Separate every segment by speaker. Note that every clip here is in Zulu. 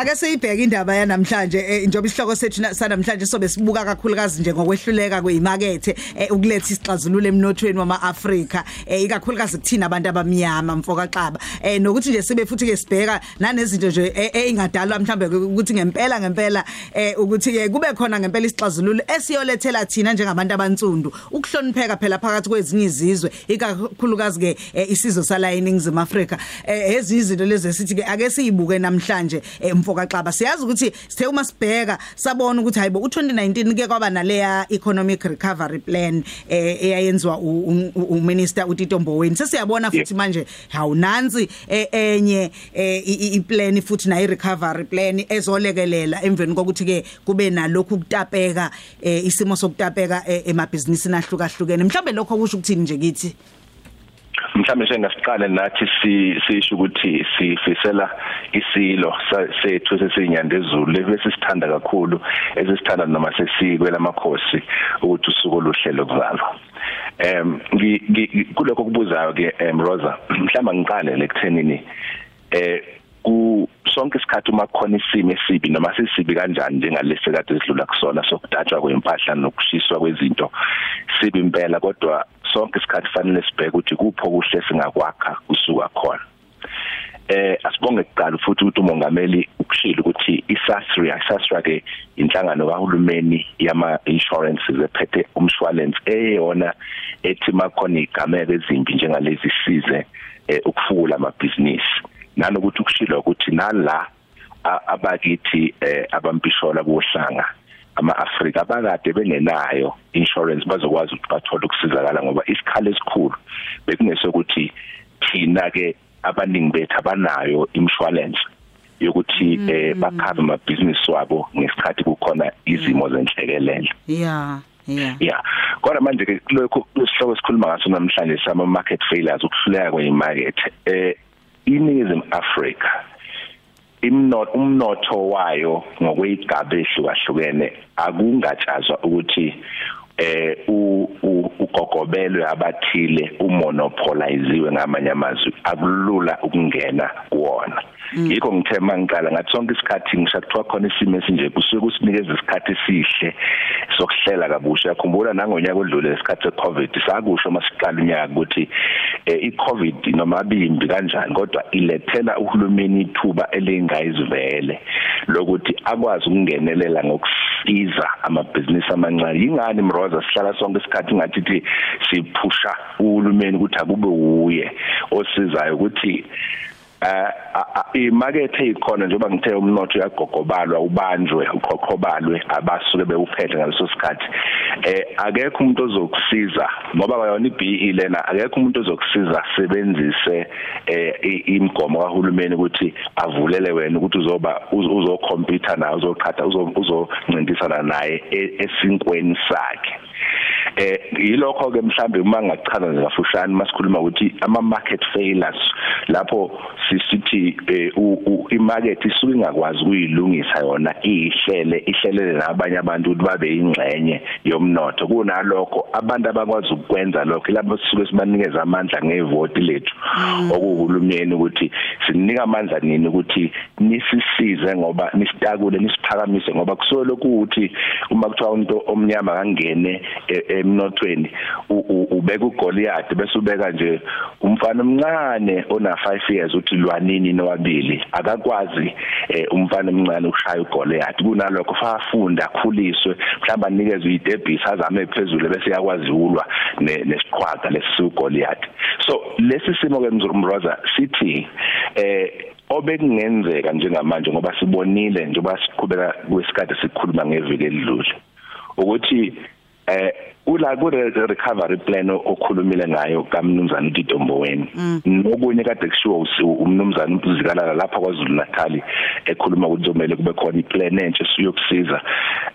Speaker 1: ake siyibheke indaba yanamhlanje eh, njoba isihloko sethu na- sanamhlanje sobe sibuka kakhulukazi nje ngokwehluleka kwezimakethe eh, ukuletha isixazululo emnothweni wama-Afrika. Eh, ikakhulukazi kuthina abantu abamnyama mfoka xaba. Nokuthi nje sibe futhi ke sibheka nanezinto nje eingadalwa mhlambe ukuthi ngempela ngempela ukuthi ke kube khona ngempela isixazululo esiyolethela thina njengabantu abansundu ukuhlonipheka phela phakathi kwezinye izizwe ikakhulukazi ke isizwe sala eNingizimu Afrika. Ezinye izinto lezi esithi ke ake siyibuke namhlanje eh, mfoka xaba siyazi ukuthi sithe uma sibheka sabona ukuthi hayibo u2019 ke kwaba naleya economic recovery plan eh, eyayenziwa u- u- u- uminister uTito Mboweni. Sesiyabona futhi manje hawunansi eh, enye eh, i- i- iplan futhi nayi recovery plan ezolekelela emveni kokuthi ke kube nalokhu kutapeka eh, isimo sokutapeka eh, emabhizinisini ahlukahlukene. Mhlawumbe lokho kusho ukuthini nje kithi?
Speaker 2: Mhlawumbe sengasiqale nathi si- sisho ukuthi sifisela isilo sethu sesinyanda ezulu. Lesisithanda kakhulu esisithanda noma sesikwela amakhosi ukuthi usuku oluhlelo kuzalwa em kulokho kubuzayo ke em Rosa mhlawumbe ngiqale lekuthenini eh ku sonke isikhathi uma kukhona isimo esibi noma sisibi kanjani njengalesi kade sidlula kusona sokudatshwa kwempahla nokushiswa kwezinto sibi impela kodwa sonke isikhathi fanele sibheke ukuthi kupho singakwakha kusuka khona. Eh asibonge kuqala futhi ukuthi umongameli ukushila ukuthi iSASRIA iSASRIA ke inhlangano kahulumeni yama insurances ephethe umshwalense eyona ethi makhona igameke ezimbi njengalezi size eh, ukufula amabhizinisi. Nanokuthi ukushila ukuthi nala abakithi eh, abampishola kuhlanga ama-Afrika abakade bengenayo insurance bazokwazi ukuthi bathole ukusizakala ngoba isikhala esikhulu bekunesokuthi thina ke abaningi bethu abanayo insurance yokuthi eh bakhave amabhizinisi wabo ngesikhathi kukhona izimo zenhlekelele.
Speaker 1: Yeah yeah
Speaker 2: yeah kodwa manje ke lokho isihloko sikhuluma ngaso namhlanje sama market failures ukuhluleka kwemarket eh iningizimu Africa imnotho umnotho wayo ngokweyigaba ehlukahlukene akungatshazwa ukuthi eh ugogobelwe abathile umonopoliziwe ngamanye amazwi akulula ukungena kuwona. Yikho ngithe mangiqala ngathi sonke isikhathi ngisho kuthiwa khona isimo esinje kusuke kusinikeza isikhathi esihle sokuhlela kabusha. Yakhumbula nangonyaka odlule isikhathi secovid sakusho masiqala unyaka ukuthi eh, icovid noma bimbi kanjani kodwa ilethela uhulumeni ithuba elingayizivele lokuthi akwazi ukungenelela ngokusiza amabhizinisi amancane. Yingani mroza sihlala sonke isikhathi ngathi thi siphusha uhulumeni ukuthi akube uye osizayo ukuthi eh imarket eyikhona njengoba ngithe umnotho uyagogobalwa ubanjwe uqoqobalwe abasuke bewuphethe ngaleso sikhathi. Eh akekho umuntu ozokusiza ngoba bayona iBE lena akekho umuntu ozokusiza sebenzise eh i- imigomo kahulumeni ukuthi avulele wena ukuthi uzoba uz- uzokhompyutha naye uzoqhatha uzo- uzoncintisana naye e- esinkweni sakhe. Eh yilokho ke mhlambe uma ngachaza nje kafushane masikhuluma ukuthi ama market failures lapho sisithi eh, u- imarket isuke ingakwazi ukuyilungisa yona ihlele ihlelele nabanye abantu ukuthi babe ingxenye yomnotho. Kunalokho abantu abakwazi ukwenza lokho lapho sisuke sibanikeza amandla ngevoti lethu. Okuhulumeni ukuthi sinika amandla nini ukuthi nisisize ngoba nisitakule nisiphakamise ngoba lokhu ukuthi uma kuthiwa umuntu omnyama kangene e- emnothweni ubeka uGoliath bese ubeka nje umfana omncane ona 5 years uthi lwanini nowabili akakwazi eh, umfana omncane ukushaya uGoliath kunalokho fafunda akhuliswe mhlawumbe anikezwe idebhisi azame phezulu bese yakwazi ulwa ne- nesiqhwaga lesugoliath so lesi simo ke mzurumroza sithi eh obekungenzeka njengamanje ngoba sibonile njengoba siqhubeka kwesikade sikhuluma ngeviki elidlule ukuthi eh ula ku recovery plan okhulumile ngayo kamnumzana uTitombo weni nokunye kade kushiwo umnumzana uZikalala lapha kwaZulu Natal ekhuluma ukuthi kumele kube khona iplan entsha siyokusiza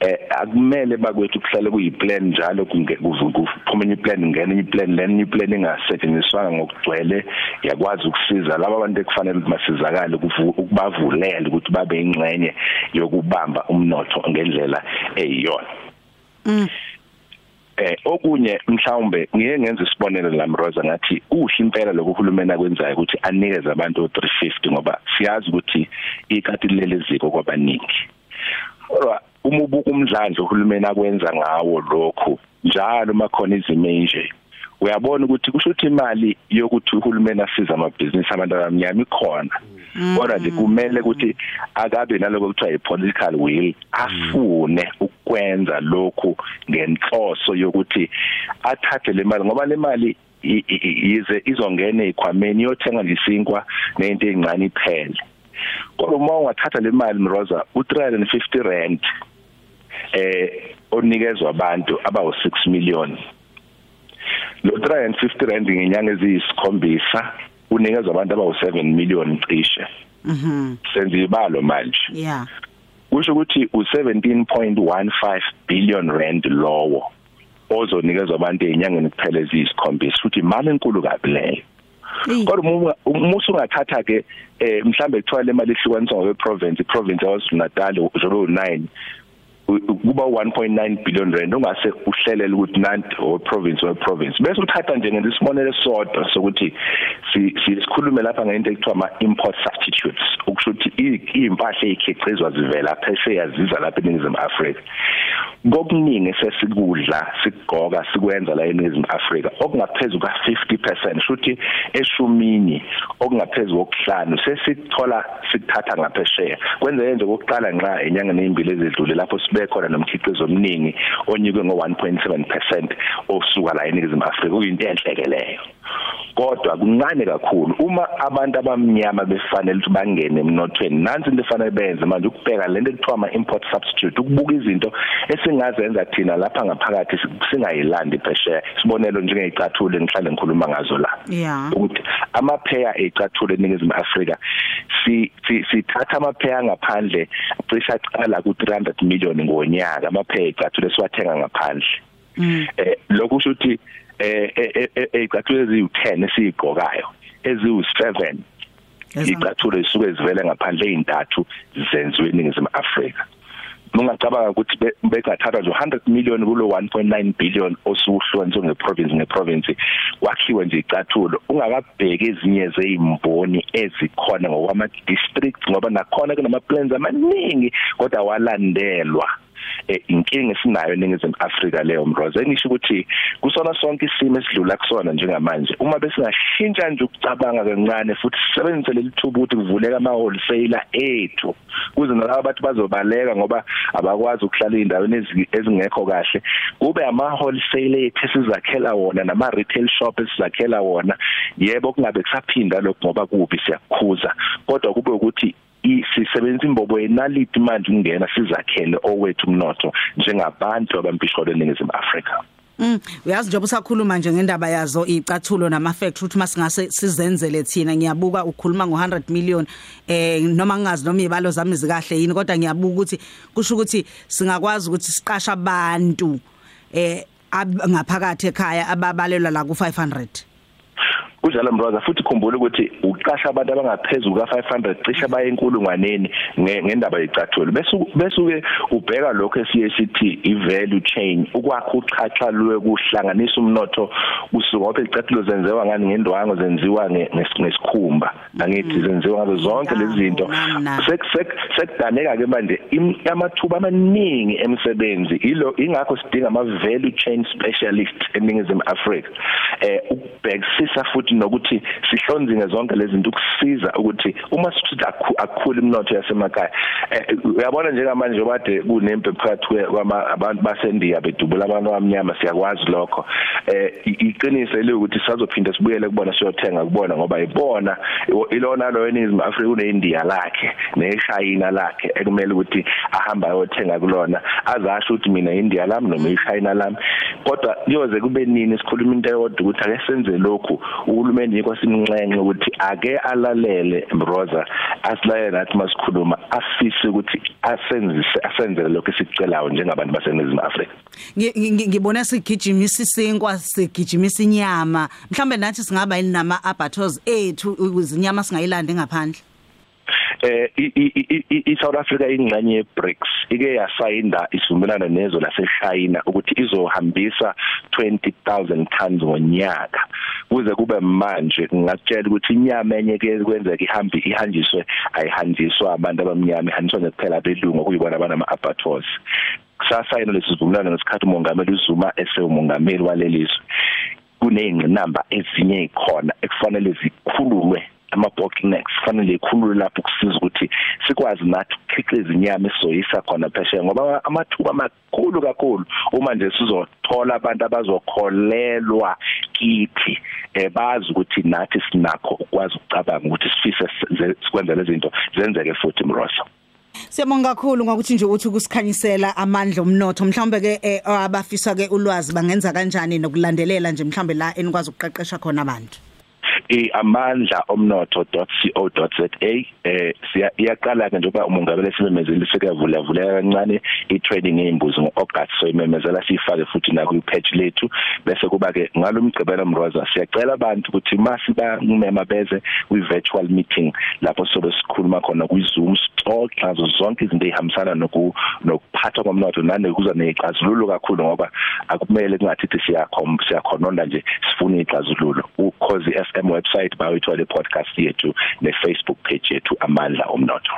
Speaker 2: eh akumele bakwethu kuhlale kuyiplan njalo kuphuma iplan ngene iplan leni iplan engasetshenziswanga ngokugcwele yakwazi ukusiza. Laba bantu ekufanele masizakale ukubavulela ukuthi babe ingxenye yokubamba umnotho ngendlela eyiyona. Eh okunye mhlawumbe ngiye ngenza isibonelo la Mroza ngathi uhle impela lokhu uhulumeni akwenzayo ukuthi anikeze abantu 350 ngoba siyazi ukuthi ikati leleziko kwabaningi. Kodwa uma ubuka umdlandlo uhulumeni akwenza ngawo lokhu njalo makhona izimo nje uyabona ukuthi kusho ukuthi imali yokuthi uhulumeni asiza amabhizinisi abantu abamnyama ikhona. Kodwa nje kumele ukuthi akabe naloko kuthiwa i-political will afune ukwenza lokhu ngenhloso yokuthi athathe le mali ngoba le mali yize izongena ezikhwameni yothenga lisinkwa nento encane iphele. Kodwa uma ungathatha le mali Mroza u350 rand eh onikezwa abantu abawu 6 million. Lo 350 rand ngenyanga eziyisikhombisa unikezwa abantu abawu 7 million cishe.
Speaker 1: Mhm.
Speaker 2: Senze ibalo manje.
Speaker 1: Yeah.
Speaker 2: Kusho ukuthi u17.15 billion rand lowo ozonikezwa abantu ezinyangeni kuphela eziyisikhombisa futhi imali enkulu kabi leyo. Kodwa uma usungathatha ke eh mhlambe kuthiwa le mali ihlukaniswa ngokwe province iprovince yaKwaZulu Natal uzobe u9 kuba 1.9 billion rand ongase uhlelele ukuthi nanti o province we province. Bese uthatha nje ngesibonelo esodwa sokuthi sikhulume lapha ngento ekuthiwa ama import substitutes ukusho ukuthi impahla ezikhiqizwa zivela phesheya ziza lapha eNingizimu Afrika. Kokuningi sesikudla sigqoka sikwenza la eNingizimu Afrika okungaphezulu ka 50% shuthi eshumini okungaphezulu kokuhlanu sesithola sikuthatha ngaphesheya. Kwenza yenze kokuqala nxa enyanga nezimbili ezidlule lapho sibe khona nomkhiqizo omningi onyuke ngo 1.7% osuka la eNingizimu Afrika. Kuyinto enhleke leyo. Kodwa kuncane kakhulu uma abantu abamnyama befanele ukuthi bangene emnothweni nansi into efanele benze manje ukubheka lento ekuthiwa ama import substitute ukubuka izinto esingazenza thina lapha ngaphakathi singayilandi phesheya. Sibonelo njengezicathulo engihlale ngikhuluma ngazo la. Ukuthi amapheya ezicathulo eningizimu Afrika si sithatha amapheya ngaphandle cishe aqala ku 300 million ngonyaka amapheya ezicathulo esiwathenga ngaphandle. Eh lokho kusho ukuthi eh ezicathulo eziyi10 esizigqokayo eziwu7 izicathulo zisuke zivele ngaphandle ezintathu zenziwe eningizimu Afrika. Ungacabanga ukuthi begathatha nje 100 million kulo 1.9 billion osuhlukaniswe ngeprovince ngeprovince kwakhiwe nje icathulo ungakabheki ezinye zezimboni ezikhona ngokwama districts ngoba nakhona kunama plans amaningi kodwa walandelwa inkinga esinayo eningizimu Afrika leyo mroze ngisho ukuthi kusona sonke isimo esidlula kusona njengamanje. Uma besingashintsha nje ukucabanga kancane futhi sisebenzise leli thuba ukuthi kuvuleka ama wholesaler ethu kuze nalabo abantu bazobaleka ngoba abakwazi ukuhlala endaweni ezingekho kahle. Kube ama wholesaler ethu esizakhela wona nama retail shop esizakhela wona. Yebo kungabe kusaphinda lokho ngoba kubi siyakukhuza kodwa kube ukuthi sisebenza imbobo yenaliti manje ungena sizakhele owethu umnotho njengabantu abampishwa leningizimu Afrika.
Speaker 1: Mm uyazi njengoba usakhuluma nje ngendaba yazo icathulo nama factory ukuthi masingase sizenzele thina ngiyabuka ukhuluma ngo100 million eh noma ngingazi noma izibalo zami zikahle yini kodwa ngiyabuka ukuthi kusho ukuthi singakwazi ukuthi siqasha abantu eh ngaphakathi ekhaya ababalelwa la ku 500
Speaker 2: kunjalo mroza futhi khumbula ukuthi uqasha abantu abangaphezulu ka500 cishe bayenkulungwaneni ngendaba yecathulo bese besuke ubheka lokho esiye sithi ivalue chain ukwakha uchachaluwe kuhlanganisa umnotho kusuka ngoba icathulo zenziwa ngani? Ngendwango zenziwa ngesikhumba angithi zenziwa ngazo zonke lezi zinto. Sekudaneka ke manje amathuba amaningi emsebenzi ilo ingakho sidinga ama value chain specialist eningizimu Africa eh ukubhekisisa futhi nokuthi sihlonzinge zonke lezi zinto ukusiza ukuthi uma sithi akukhula imnotho yasemakhaya uyabona njengamanje obade kunempe phakathi kwama abantu basendiya bedubula abantu abamnyama siyakwazi lokho. Eh iqiniso ile ukuthi sizophinda sibuyele kubona siyothenga kubona ngoba ibona ilona lo eningizimu Afrika kuneindiya lakhe neshayina lakhe ekumele ukuthi ahamba ayothenga kulona. Azasho ukuthi mina india lami noma ishayina lami kodwa kuyoze kube nini sikhuluma into eyodwa ukuthi ake senze lokhu uhulumeni yiko simnxenxe ukuthi ake alalele Mroza asilaye nathi masikhuluma afise ukuthi asenzise asenzele lokho esicelayo njengabantu baseNingizimu Afrika.
Speaker 1: Ngibona sigijimisa isinkwa sigijimisa inyama. Mhlambe nathi singaba yini nama abattoirs ethu izinyama singayilandi ngaphandle?
Speaker 2: Eh iSouth Africa ingxenye yeBRICS ike yasayinda isivumelano nezo laseChina ukuthi izohambisa 20000 tons ngonyaka kuze kube manje ngakutshela ukuthi inyama enye ke kwenzeka ihambi ihanjiswe ayihanjiswa abantu abamnyama ihanjiswa nje kuphela belungu kuyibona abanama abattoirs kusasayina lesi sivumelwano ngesikhathi umongameli uZuma esewumongameli walelizwe. Kuneyingqinamba ezinye ikhona ekufanele zikhululwe ama bottlenecks fanele ikhulule lapho kusiza ukuthi sikwazi nathi ukukhiqiza inyama esizoyisa khona phesheya ngoba amathuba amakhulu kakhulu uma nje sizothola abantu abazokholelwa kithi eh bazi ukuthi nathi sinakho ukwazi ukucabanga ukuthi sifise sikwenza lezi zinto zenzeke futhi mrosa
Speaker 1: Siyabonga kakhulu ngokuthi nje uthi kusikhanyisela amandla omnotho. Mhlawumbe ke eh, abafisa ke ulwazi bangenza kanjani nokulandelela nje mhlawumbe la enikwazi ukuqeqesha khona abantu?
Speaker 2: Iamandla omnotho.co.za eh siyaqala ke njengoba umongameli simemezile sikavula vula kancane i-trading ngezimbuzi ngoAugust. So imemezela sifake futhi na ku-page lethu. Bese kuba ke ngalomgcibelo mroza siyacela abantu ukuthi masiba ngumema beze kwi-virtual meeting lapho sobe sikhuluma khona kwi-Zoom talk nazo zonke izinto ezihambisana noku nokuphatha komnotho nanokuza nezixazululo kakhulu ngoba akumele kungathithi siyakhomba siyakhononda nje sifuna izixazululo ukhozi FM website bawethola podcast yethu ne Facebook page yethu amandla omnotho